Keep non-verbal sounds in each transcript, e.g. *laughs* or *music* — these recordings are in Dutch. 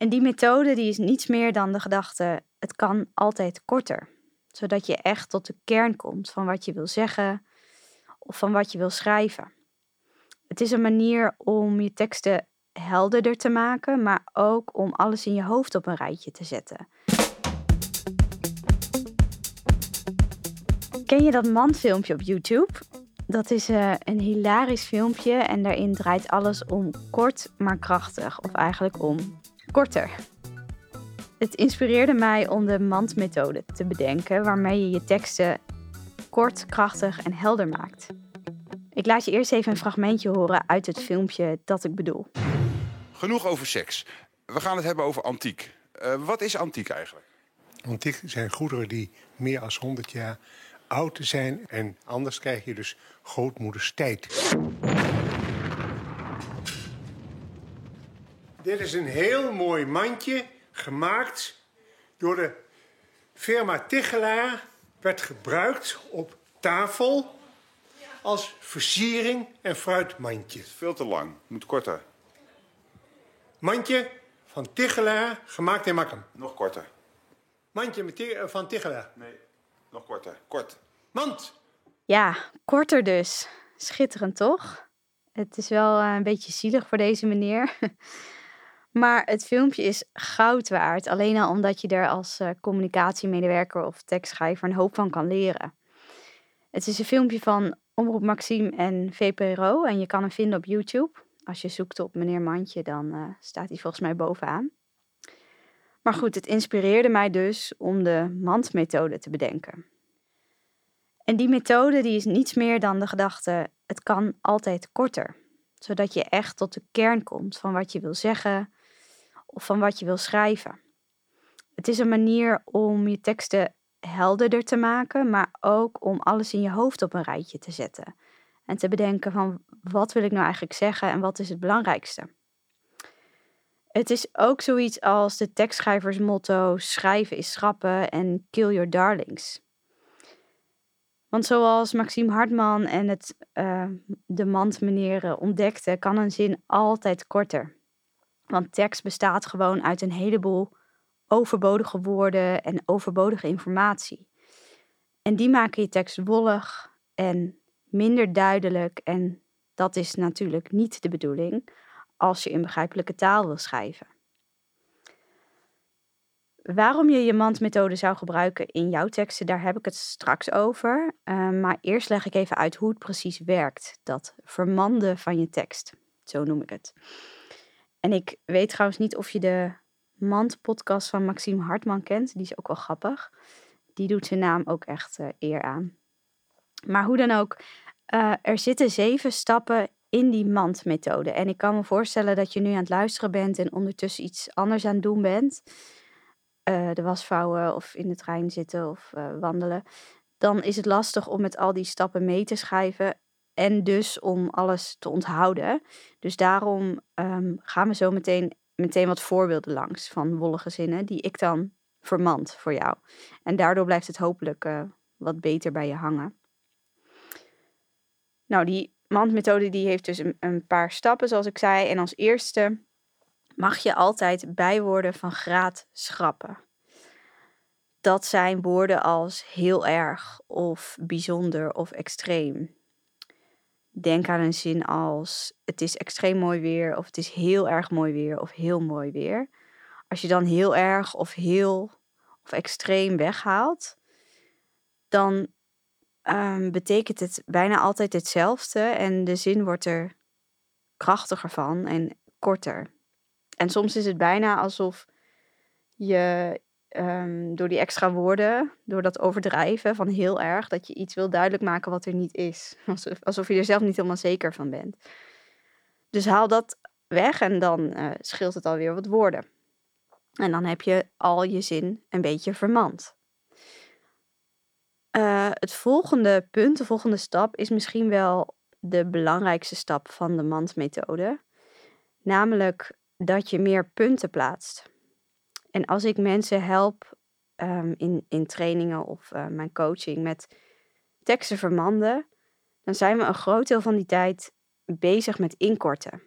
En die methode die is niets meer dan de gedachte, het kan altijd korter. Zodat je echt tot de kern komt van wat je wil zeggen of van wat je wil schrijven. Het is een manier om je teksten helderder te maken, maar ook om alles in je hoofd op een rijtje te zetten. Ken je dat mandfilmpje op YouTube? Dat is uh, een hilarisch filmpje en daarin draait alles om kort maar krachtig, of eigenlijk om korter. Het inspireerde mij om de mandmethode te bedenken, waarmee je je teksten kort, krachtig en helder maakt. Ik laat je eerst even een fragmentje horen uit het filmpje dat ik bedoel. Genoeg over seks. We gaan het hebben over antiek. Uh, wat is antiek eigenlijk? Antiek zijn goederen die meer dan 100 jaar oud zijn. En anders krijg je dus grootmoeders tijd. Dit is een heel mooi mandje gemaakt door de firma Tichelaar. Werd gebruikt op tafel als versiering en fruitmandje. Veel te lang, moet korter. Mandje van Tichelaar, gemaakt in Makkum. Nog korter. Mandje van Tichelaar. Nee, nog korter. Kort. Mand. Ja, korter dus. Schitterend toch? Het is wel eh, een beetje zielig voor deze meneer. *laughs* Maar het filmpje is goud waard. Alleen al omdat je er als uh, communicatiemedewerker of tekstschrijver een hoop van kan leren. Het is een filmpje van Omroep Maxime en VPRO. En je kan hem vinden op YouTube. Als je zoekt op meneer Mandje, dan uh, staat hij volgens mij bovenaan. Maar goed, het inspireerde mij dus om de mandmethode te bedenken. En die methode die is niets meer dan de gedachte, het kan altijd korter. Zodat je echt tot de kern komt van wat je wil zeggen of van wat je wil schrijven. Het is een manier om je teksten helderder te maken, maar ook om alles in je hoofd op een rijtje te zetten. En te bedenken van wat wil ik nou eigenlijk zeggen en wat is het belangrijkste. Het is ook zoiets als de tekstschrijversmotto schrijven is schrappen en kill your darlings. Want zoals Maxime Hartman en het, uh, de mandmeneer ontdekte, kan een zin altijd korter. Want tekst bestaat gewoon uit een heleboel overbodige woorden en overbodige informatie. En die maken je tekst wollig en minder duidelijk. En dat is natuurlijk niet de bedoeling als je in begrijpelijke taal wil schrijven. Waarom je je mandmethode zou gebruiken in jouw teksten, daar heb ik het straks over. Uh, maar eerst leg ik even uit hoe het precies werkt. Dat vermanden van je tekst, zo noem ik het. En ik weet trouwens niet of je de Mand-podcast van Maxime Hartman kent. Die is ook wel grappig. Die doet zijn naam ook echt uh, eer aan. Maar hoe dan ook, uh, er zitten zeven stappen in die mandmethode. En ik kan me voorstellen dat je nu aan het luisteren bent en ondertussen iets anders aan het doen bent. Uh, de wasvouwen of in de trein zitten of wandelen. Dan is het lastig om met al die stappen mee te schrijven en dus om alles te onthouden. Dus daarom um, gaan we zo meteen, meteen wat voorbeelden langs van wollige zinnen die ik dan vermand voor jou. En daardoor blijft het hopelijk uh, wat beter bij je hangen. Nou, die mandmethode die heeft dus een, een paar stappen, zoals ik zei. En als eerste mag je altijd bijwoorden van graad schrappen. Dat zijn woorden als heel erg of bijzonder of extreem. Denk aan een zin als het is extreem mooi weer of het is heel erg mooi weer of heel mooi weer. Als je dan heel erg of heel of extreem weghaalt, dan um, betekent het bijna altijd hetzelfde en de zin wordt er krachtiger van en korter. En soms is het bijna alsof je um, door die extra woorden, door dat overdrijven van heel erg, dat je iets wil duidelijk maken wat er niet is. *laughs* Alsof, alsof je er zelf niet helemaal zeker van bent. Dus haal dat weg en dan uh, scheelt het alweer wat woorden. En dan heb je al je zin een beetje vermand. Uh, het volgende punt, de volgende stap, is misschien wel de belangrijkste stap van de mandmethode. Namelijk dat je meer punten plaatst. En als ik mensen help um, in, in trainingen of uh, mijn coaching met teksten vermanden, dan zijn we een groot deel van die tijd bezig met inkorten.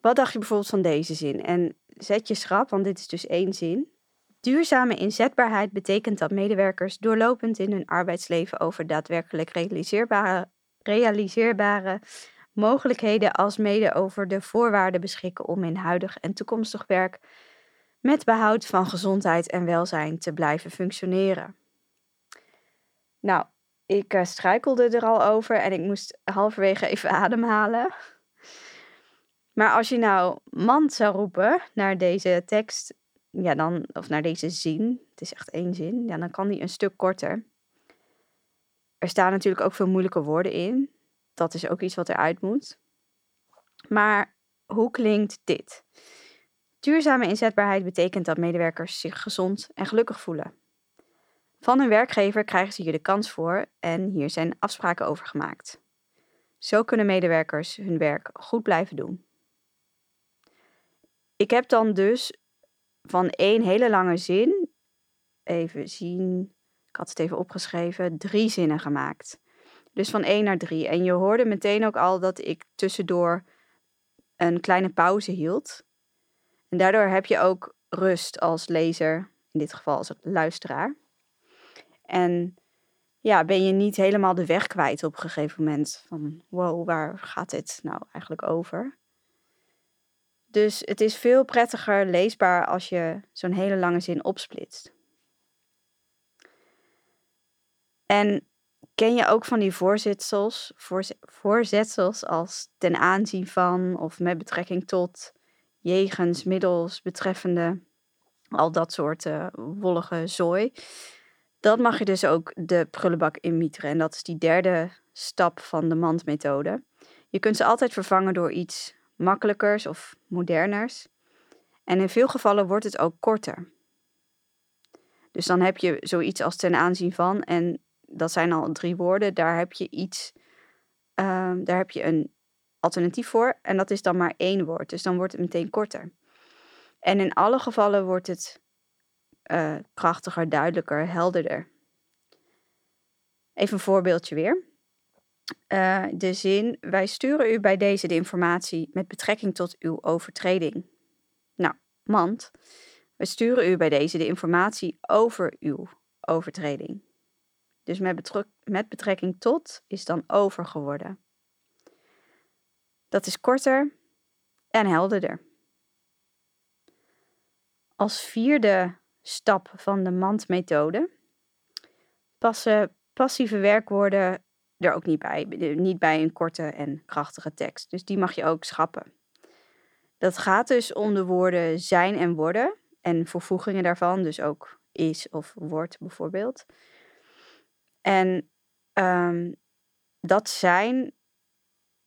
Wat dacht je bijvoorbeeld van deze zin? En zet je schrap, want dit is dus één zin. Duurzame inzetbaarheid betekent dat medewerkers doorlopend in hun arbeidsleven over daadwerkelijk realiseerbare, realiseerbare mogelijkheden als mede over de voorwaarden beschikken om in huidig en toekomstig werk met behoud van gezondheid en welzijn te blijven functioneren. Nou, ik uh, struikelde er al over en ik moest halverwege even *laughs* ademhalen. Maar als je nou mand zou roepen naar deze tekst, ja dan, of naar deze zin, het is echt één zin, ja, dan kan die een stuk korter. Er staan natuurlijk ook veel moeilijke woorden in. Dat is ook iets wat eruit moet. Maar hoe klinkt dit? Duurzame inzetbaarheid betekent dat medewerkers zich gezond en gelukkig voelen. Van hun werkgever krijgen ze hier de kans voor en hier zijn afspraken over gemaakt. Zo kunnen medewerkers hun werk goed blijven doen. Ik heb dan dus van één hele lange zin, even zien, ik had het even opgeschreven, drie zinnen gemaakt. Dus van één naar drie. En je hoorde meteen ook al dat ik tussendoor een kleine pauze hield. En daardoor heb je ook rust als lezer, in dit geval als luisteraar. En ja, ben je niet helemaal de weg kwijt op een gegeven moment. Van wow, waar gaat dit nou eigenlijk over? Dus het is veel prettiger leesbaar als je zo'n hele lange zin opsplitst. En ken je ook van die voorzetsels, voorzetsels als ten aanzien van of met betrekking tot, jegens, middels, betreffende, al dat soort uh, wollige zooi. Dat mag je dus ook de prullenbak inmieteren. En dat is die derde stap van de mandmethode. Je kunt ze altijd vervangen door iets makkelijkers of moderners. En in veel gevallen wordt het ook korter. Dus dan heb je zoiets als ten aanzien van, en dat zijn al drie woorden, daar heb je iets, um, daar heb je een alternatief voor, en dat is dan maar één woord. Dus dan wordt het meteen korter. En in alle gevallen wordt het uh, krachtiger, duidelijker, helderder. Even een voorbeeldje weer. Uh, de zin: Wij sturen u bij deze de informatie met betrekking tot uw overtreding. Nou, mand. We sturen u bij deze de informatie over uw overtreding. Dus met, met betrekking tot is dan over geworden. Dat is korter en helderder. Als vierde stap van de mandmethode passen passieve werkwoorden er ook niet bij. Niet bij een korte en krachtige tekst. Dus die mag je ook schrappen. Dat gaat dus om de woorden zijn en worden en vervoegingen daarvan, dus ook is of wordt bijvoorbeeld. En ehm, dat zijn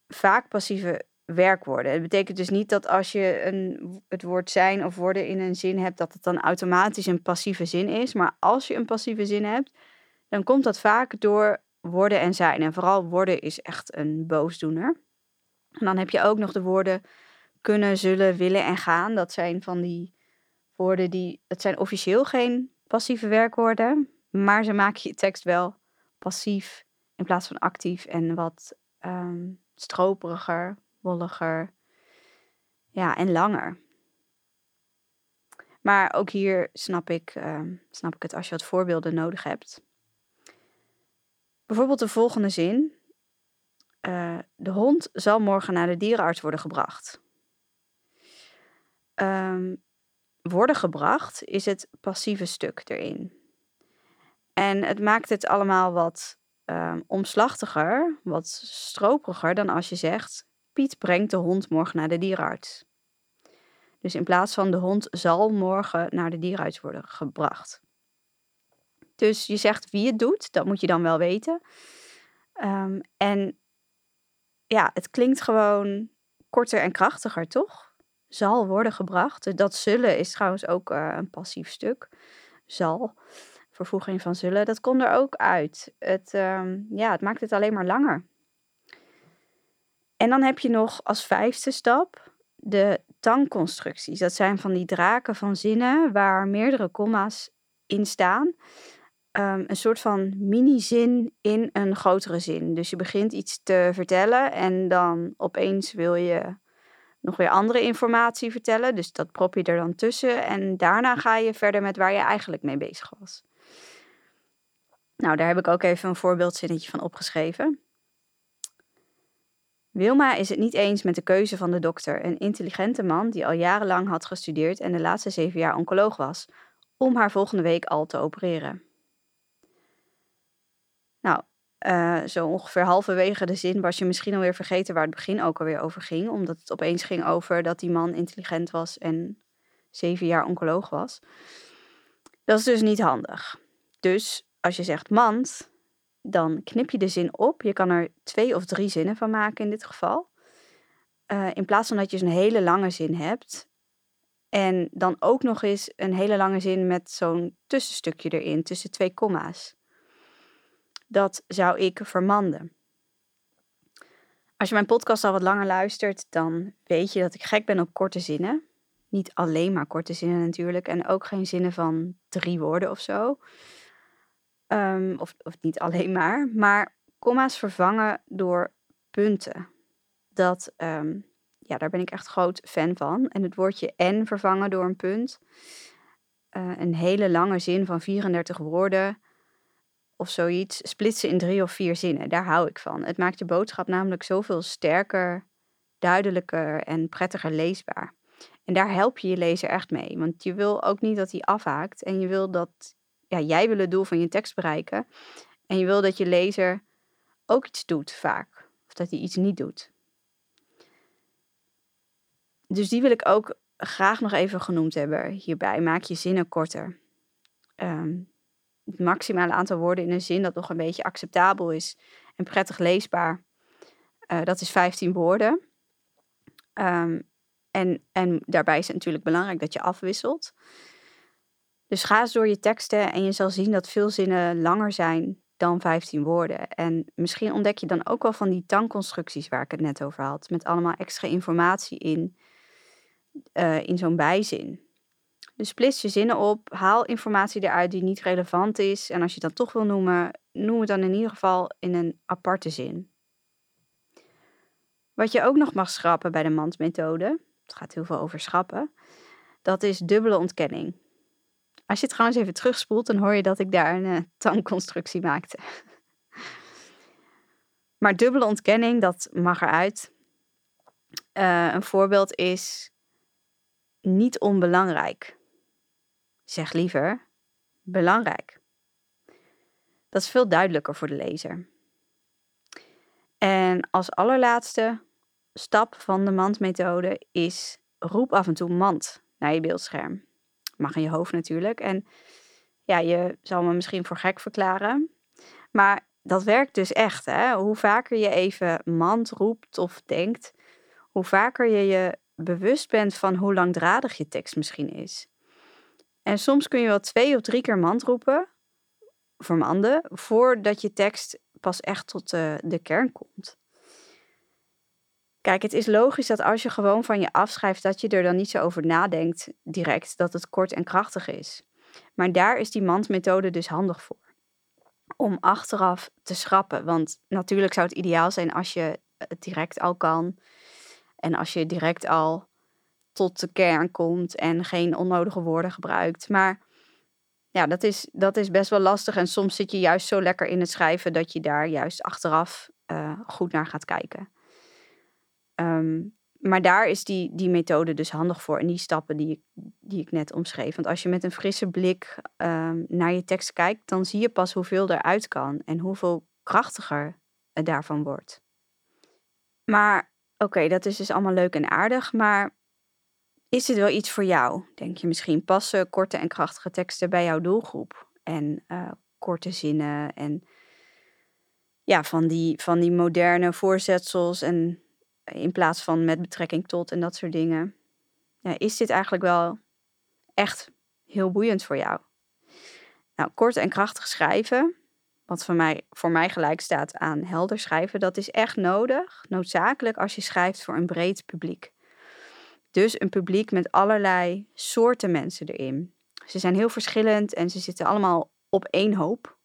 vaak passieve werkwoorden. Het betekent dus niet dat als je een, het woord zijn of worden in een zin hebt, dat het dan automatisch een passieve zin is. Maar als je een passieve zin hebt, dan komt dat vaak door worden en zijn. En vooral worden is echt een boosdoener. En dan heb je ook nog de woorden kunnen, zullen, willen en gaan. Dat zijn van die woorden die, dat zijn officieel geen passieve werkwoorden, maar ze maken je tekst wel passief in plaats van actief en wat um, stroperiger, wolliger, ja, en langer. Maar ook hier snap ik, uh, snap ik het als je wat voorbeelden nodig hebt. Bijvoorbeeld de volgende zin. Uh, de hond zal morgen naar de dierenarts worden gebracht. Um, worden gebracht is het passieve stuk erin. En het maakt het allemaal wat um, omslachtiger, wat stroperiger dan als je zegt: Piet brengt de hond morgen naar de dierenarts. Dus in plaats van de hond zal morgen naar de dierenarts worden gebracht. Dus je zegt wie het doet, dat moet je dan wel weten. Um, en ja, het klinkt gewoon korter en krachtiger, toch? Zal worden gebracht. Dat zullen is trouwens ook uh, een passief stuk. Zal, vervoeging van zullen, dat komt er ook uit. Het, um, ja, het maakt het alleen maar langer. En dan heb je nog als vijfde stap de tangconstructies. Dat zijn van die draken van zinnen waar meerdere komma's in staan. Um, een soort van mini-zin in een grotere zin. Dus je begint iets te vertellen en dan opeens wil je nog weer andere informatie vertellen. Dus dat prop je er dan tussen. En daarna ga je verder met waar je eigenlijk mee bezig was. Nou, daar heb ik ook even een voorbeeldzinnetje van opgeschreven. Wilma is het niet eens met de keuze van de dokter, een intelligente man die al jarenlang had gestudeerd en de laatste zeven jaar oncoloog was, om haar volgende week al te opereren. Nou, uh, zo ongeveer halverwege de zin was je misschien alweer vergeten waar het begin ook alweer over ging, omdat het opeens ging over dat die man intelligent was en zeven jaar oncoloog was. Dat is dus niet handig. Dus als je zegt mand, dan knip je de zin op. Je kan er twee of drie zinnen van maken in dit geval. Uh, in plaats van dat je een hele lange zin hebt. En dan ook nog eens een hele lange zin met zo'n tussenstukje erin, tussen twee komma's. Dat zou ik vermanden. Als je mijn podcast al wat langer luistert, dan weet je dat ik gek ben op korte zinnen. Niet alleen maar korte zinnen natuurlijk. En ook geen zinnen van drie woorden of zo. Um, of, niet *laughs* alleen maar. Maar komma's vervangen door punten. Dat, um, ja, daar ben ik echt groot fan van. En het woordje en vervangen door een punt. Uh, een hele lange zin van 34 woorden of zoiets splitsen in drie of vier zinnen. Daar hou ik van. Het maakt je boodschap namelijk zoveel sterker, duidelijker en prettiger leesbaar. En daar help je je lezer echt mee. Want je wil ook niet dat hij afhaakt. En je wil dat ja, jij wil het doel van je tekst bereiken. En je wil dat je lezer ook iets doet vaak. Of dat hij iets niet doet. Dus die wil ik ook graag nog even genoemd hebben hierbij. Maak je zinnen korter. Um, het maximale aantal woorden in een zin dat nog een beetje acceptabel is en prettig leesbaar, uh, dat is 15 woorden. Um, en, en daarbij is het natuurlijk belangrijk dat je afwisselt. Dus ga eens door je teksten en je zal zien dat veel zinnen langer zijn dan 15 woorden. En misschien ontdek je dan ook wel van die tankconstructies waar ik het net over had, met allemaal extra informatie in, uh, in zo'n bijzin. Dus splits je zinnen op, haal informatie eruit die niet relevant is. En als je dat toch wil noemen, noem het dan in ieder geval in een aparte zin. Wat je ook nog mag schrappen bij de mandmethode, het gaat heel veel over schrappen, dat is dubbele ontkenning. Als je het trouwens even terugspoelt, dan hoor je dat ik daar een uh, tangconstructie maakte. *laughs* maar dubbele ontkenning, dat mag eruit. Uh, een voorbeeld is niet onbelangrijk. Zeg liever belangrijk. Dat is veel duidelijker voor de lezer. En als allerlaatste stap van de mandmethode is roep af en toe mand naar je beeldscherm. Mag in je hoofd natuurlijk. En ja, je zal me misschien voor gek verklaren. Maar dat werkt dus echt. Hè? Hoe vaker je even mand roept of denkt, hoe vaker je je bewust bent van hoe langdradig je tekst misschien is. En soms kun je wel twee of drie keer mand roepen, vermanden, voordat je tekst pas echt tot de, de kern komt. Kijk, het is logisch dat als je gewoon van je afschrijft, dat je er dan niet zo over nadenkt direct dat het kort en krachtig is. Maar daar is die mandmethode dus handig voor. Om achteraf te schrappen. Want natuurlijk zou het ideaal zijn als je het direct al kan. En als je direct al tot de kern komt en geen onnodige woorden gebruikt. Maar ja, dat is, dat is best wel lastig. En soms zit je juist zo lekker in het schrijven dat je daar juist achteraf uh, goed naar gaat kijken. Um, maar daar is die, die methode dus handig voor. En die stappen die ik, die ik net omschreef. Want als je met een frisse blik um, naar je tekst kijkt, dan zie je pas hoeveel eruit kan. En hoeveel krachtiger het daarvan wordt. Maar oké, dat is dus allemaal leuk en aardig. Maar is dit wel iets voor jou? Denk je misschien passen korte en krachtige teksten bij jouw doelgroep? En uh, korte zinnen en ja, van die, van die moderne voorzetsels en in plaats van met betrekking tot en dat soort dingen. Is dit eigenlijk wel echt heel boeiend voor jou? Nou, kort en krachtig schrijven, wat voor mij, voor mij gelijk staat aan helder schrijven, dat is echt nodig, noodzakelijk als je schrijft voor een breed publiek. Dus een publiek met allerlei soorten mensen erin. Ze zijn heel verschillend en ze zitten allemaal op één hoop.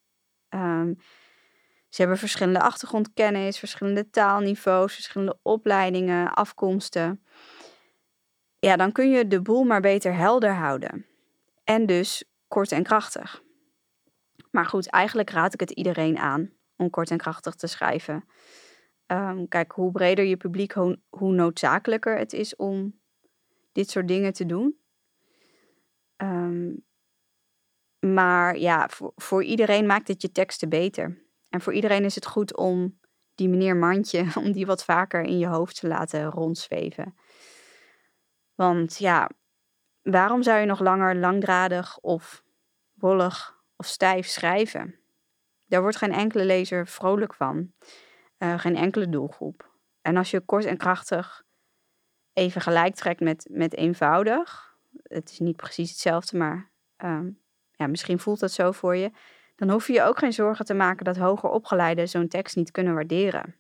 Um, ze hebben verschillende achtergrondkennis, verschillende taalniveaus, verschillende opleidingen, afkomsten. ja, dan kun je de boel maar beter helder houden. En dus kort en krachtig. Maar goed, eigenlijk raad ik het iedereen aan om kort en krachtig te schrijven. Ehm, kijk, hoe breder je publiek, hoe, noodzakelijker het is om dit soort dingen te doen. Ehm, maar ja, voor, voor iedereen maakt het je teksten beter. En voor iedereen is het goed om die meneer Mandje, *laughs* om die wat vaker in je hoofd te laten rondzweven. Want ja, waarom zou je nog langer langdradig of wollig of stijf schrijven? Daar wordt geen enkele lezer vrolijk van, uh, geen enkele doelgroep. En als je kort en krachtig even gelijk trekt met, met eenvoudig, het is niet precies hetzelfde, maar um, ja, misschien voelt dat zo voor je, dan hoef je je ook geen zorgen te maken dat hoger opgeleiden zo'n tekst niet kunnen waarderen.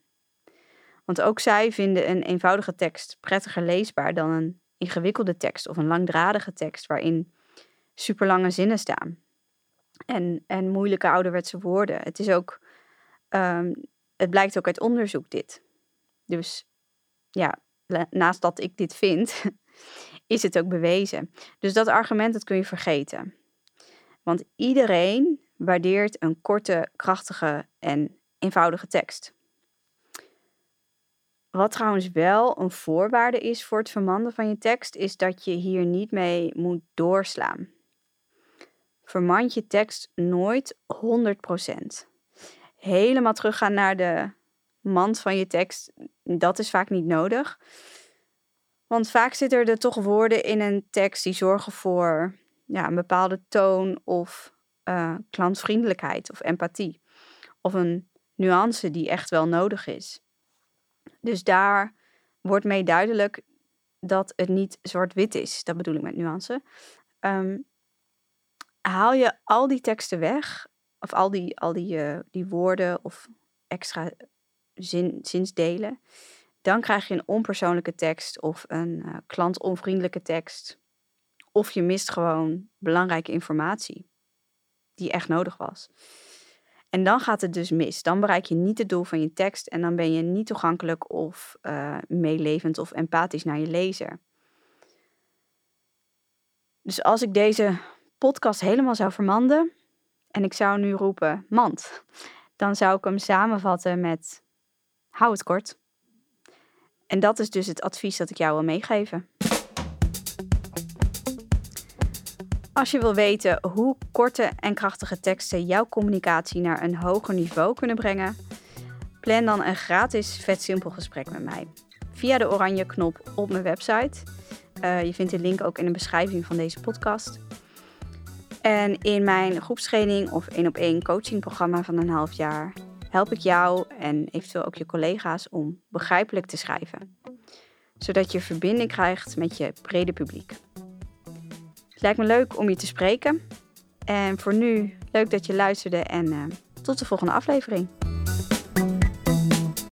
Want ook zij vinden een eenvoudige tekst prettiger leesbaar dan een ingewikkelde tekst of een langdradige tekst waarin superlange zinnen staan. En, en moeilijke ouderwetse woorden. Het is ook, um, het blijkt ook uit onderzoek dit. Dus ja, naast dat ik dit vind, *laughs* is het ook bewezen. Dus dat argument, dat kun je vergeten. Want iedereen waardeert een korte, krachtige en eenvoudige tekst. Wat trouwens wel een voorwaarde is voor het vermanden van je tekst, is dat je hier niet mee moet doorslaan. Vermand je tekst nooit 100%. Helemaal teruggaan naar de mand van je tekst, dat is vaak niet nodig. Want vaak zitten er toch woorden in een tekst die zorgen voor ja, een bepaalde toon of uh, klantvriendelijkheid of empathie. Of een nuance die echt wel nodig is. Dus daar wordt mee duidelijk dat het niet zwart-wit is. Dat bedoel ik met nuance. Ehm, haal je al die teksten weg, of al die, al die, uh, die woorden of extra zin, zinsdelen, dan krijg je een onpersoonlijke tekst of een uh, klantonvriendelijke tekst. Of je mist gewoon belangrijke informatie die echt nodig was. En dan gaat het dus mis. Dan bereik je niet het doel van je tekst en dan ben je niet toegankelijk of uh, meelevend of empathisch naar je lezer. Dus als ik deze podcast helemaal zou vermanden en ik zou nu roepen mand, dan zou ik hem samenvatten met hou het kort. En dat is dus het advies dat ik jou wil meegeven. Als je wil weten hoe korte en krachtige teksten jouw communicatie naar een hoger niveau kunnen brengen, plan dan een gratis vet simpel gesprek met mij. Via de oranje knop op mijn website. Uh, je vindt de link ook in de beschrijving van deze podcast. En in mijn groepstraining of één op één coachingprogramma van een half jaar help ik jou en eventueel ook je collega's om begrijpelijk te schrijven. Zodat je verbinding krijgt met je brede publiek. Lijkt me leuk om je te spreken. En voor nu, leuk dat je luisterde en uh, tot de volgende aflevering.